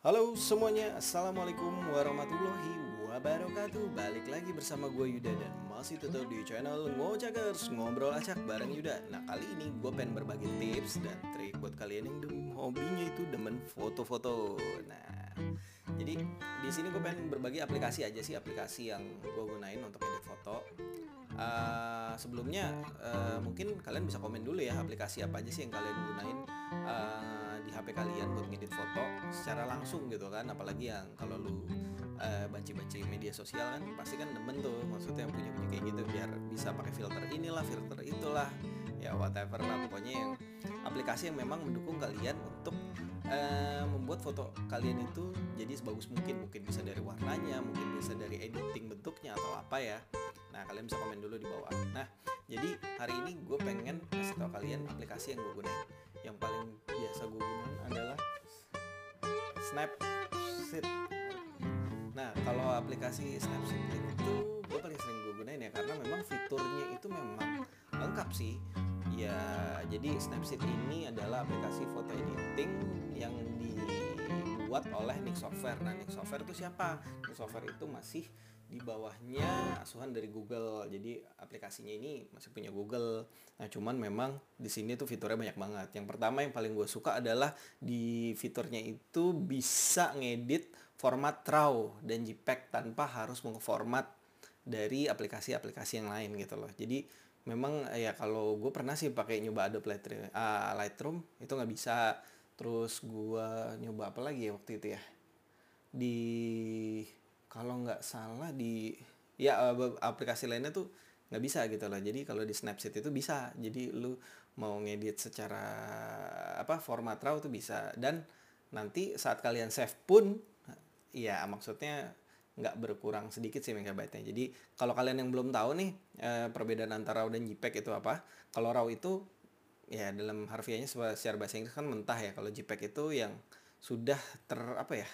Halo semuanya, Assalamualaikum warahmatullahi wabarakatuh. Balik lagi bersama gue Yuda dan masih tetap di channel Ngocakers Ngobrol acak bareng Yuda. Nah kali ini gue pengen berbagi tips dan trik buat kalian yang dem- hobinya itu demen foto-foto. Nah jadi di sini gue pengen berbagi aplikasi aja sih Aplikasi yang gue gunain untuk edit foto. Uh, sebelumnya uh, mungkin kalian bisa komen dulu ya aplikasi apa aja sih yang kalian gunain. Uh, di HP kalian buat ngedit foto secara langsung gitu kan. Apalagi yang kalau lu uh, banci-banci media sosial kan pasti kan demen tuh. Maksudnya yang punya punya kayak gitu biar bisa pakai filter inilah filter itulah. Ya whatever lah. Pokoknya yang aplikasi yang memang mendukung kalian untuk uh, membuat foto kalian itu jadi sebagus mungkin. Mungkin bisa dari warnanya mungkin bisa dari editing bentuknya atau apa ya Nah, kalian bisa komen dulu di bawah. Nah, jadi hari ini gue pengen kasih tau kalian aplikasi yang gue gunain. Yang paling biasa gue gunain adalah Snapseed. Nah, kalau aplikasi Snapseed itu gue paling sering gue gunain ya karena memang fiturnya itu memang lengkap sih. Ya, jadi Snapseed ini adalah aplikasi foto editing yang dibuat oleh Nick Software. Nah, Nick Software itu siapa? Nick Software itu masih di bawahnya asuhan dari Google. Jadi aplikasinya ini masih punya Google. Nah, cuman memang di sini tuh fiturnya banyak banget. Yang pertama yang paling gue suka adalah di fiturnya itu bisa ngedit format RAW dan JPEG tanpa harus mengformat dari aplikasi-aplikasi yang lain gitu loh. Jadi memang ya kalau gue pernah sih pakai nyoba Adobe Lightroom, uh, Lightroom itu nggak bisa. Terus gue nyoba apa lagi ya waktu itu ya? Di kalau nggak salah di ya aplikasi lainnya tuh nggak bisa gitu lah. Jadi kalau di Snapseed itu bisa. Jadi lu mau ngedit secara apa format RAW tuh bisa. Dan nanti saat kalian save pun ya maksudnya nggak berkurang sedikit sih megabyte-nya. Jadi kalau kalian yang belum tahu nih eh, perbedaan antara RAW dan JPEG itu apa kalau RAW itu ya dalam harfiahnya secara bahasa Inggris kan mentah ya. Kalau JPEG itu yang sudah ter apa ya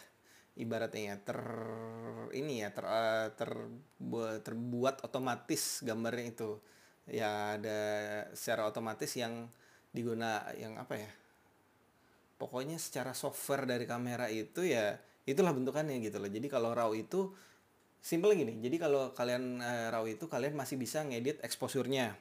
ibaratnya ya ter ini ya ter, uh, terbuat terbuat otomatis gambarnya itu. Ya ada secara otomatis yang diguna yang apa ya pokoknya secara software dari kamera itu ya itulah bentukannya gitu loh. Jadi kalau raw itu simple gini jadi kalau kalian uh, raw itu kalian masih bisa ngedit exposure-nya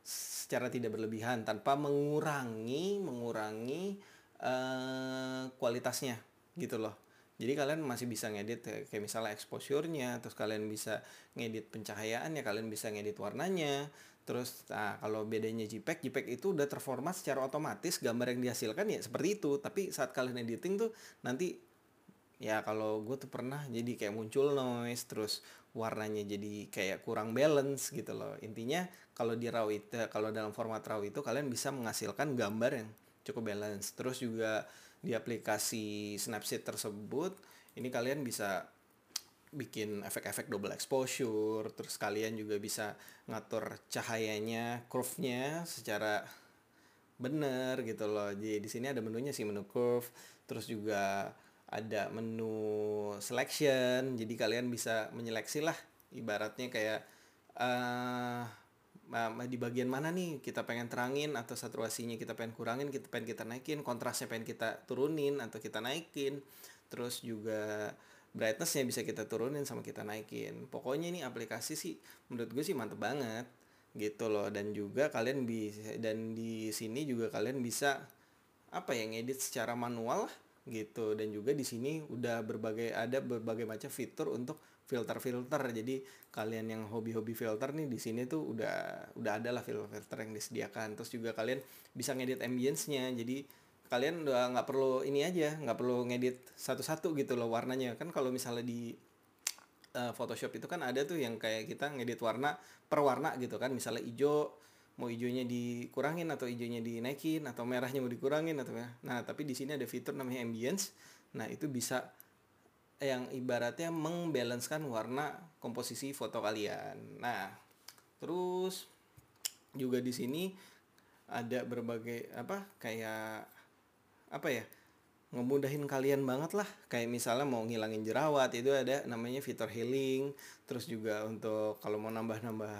secara tidak berlebihan tanpa mengurangi mengurangi uh, kualitasnya gitu loh jadi kalian masih bisa ngedit kayak misalnya exposure-nya, terus kalian bisa ngedit pencahayaannya, kalian bisa ngedit warnanya. Terus nah kalau bedanya JPEG, JPEG itu udah terformat secara otomatis gambar yang dihasilkan ya seperti itu. Tapi saat kalian editing tuh nanti ya kalau gue tuh pernah jadi kayak muncul noise terus warnanya jadi kayak kurang balance gitu loh intinya kalau di raw itu kalau dalam format raw itu kalian bisa menghasilkan gambar yang cukup balance terus juga di aplikasi Snapseed tersebut ini kalian bisa bikin efek-efek double exposure terus kalian juga bisa ngatur cahayanya curve-nya secara bener gitu loh. Jadi di sini ada menunya sih menu curve terus juga ada menu selection. Jadi kalian bisa menyeleksi lah ibaratnya kayak uh, di bagian mana nih kita pengen terangin atau saturasinya kita pengen kurangin kita pengen kita naikin kontrasnya pengen kita turunin atau kita naikin. Terus juga brightnessnya bisa kita turunin sama kita naikin. Pokoknya ini aplikasi sih menurut gue sih mantep banget gitu loh. Dan juga kalian bisa dan di sini juga kalian bisa apa ya ngedit secara manual lah gitu. Dan juga di sini udah berbagai ada berbagai macam fitur untuk filter-filter. Jadi kalian yang hobi-hobi filter nih di sini tuh udah udah ada lah filter-filter yang disediakan. Terus juga kalian bisa ngedit ambience-nya. Jadi kalian udah nggak perlu ini aja nggak perlu ngedit satu-satu gitu loh warnanya. Kan kalau misalnya di uh, Photoshop itu kan ada tuh yang kayak kita ngedit warna per warna gitu kan. Misalnya hijau mau hijaunya dikurangin atau hijaunya dinaikin atau merahnya mau dikurangin atau nah tapi di sini ada fitur namanya ambience. Nah itu bisa yang ibaratnya membalancekan warna komposisi foto kalian. Nah terus juga di sini ada berbagai apa kayak apa ya ngemudahin kalian banget lah. Kayak misalnya mau ngilangin jerawat itu ada namanya fitur healing. Terus juga untuk kalau mau nambah-nambah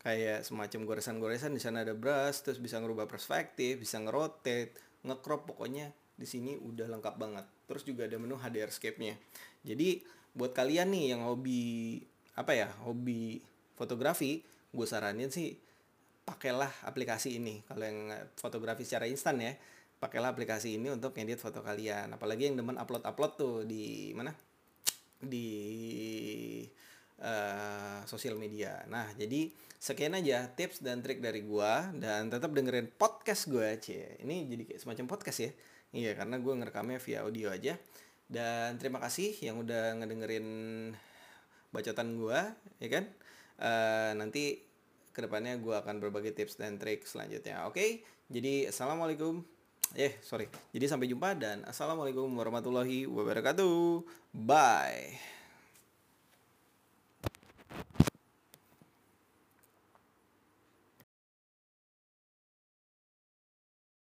kayak semacam goresan-goresan di sana ada brush terus bisa ngerubah perspektif bisa ngerotate ngecrop pokoknya di sini udah lengkap banget terus juga ada menu HDRscape-nya. Jadi buat kalian nih yang hobi apa ya hobi fotografi, gue saranin sih pakailah aplikasi ini. Kalau yang fotografi secara instan ya, pakailah aplikasi ini untuk ngedit foto kalian. Apalagi yang demen upload-upload tuh di mana? Di uh, sosial media. Nah, jadi sekian aja tips dan trik dari gua dan tetap dengerin podcast gua, Cie. Ini jadi kayak semacam podcast ya. Iya, karena gue ngerekamnya via audio aja. Dan terima kasih yang udah ngedengerin bacotan gue, ya kan? Uh, nanti ke depannya gue akan berbagi tips dan trik selanjutnya. Oke, okay? jadi assalamualaikum. Eh, sorry. Jadi sampai jumpa dan assalamualaikum warahmatullahi wabarakatuh. Bye.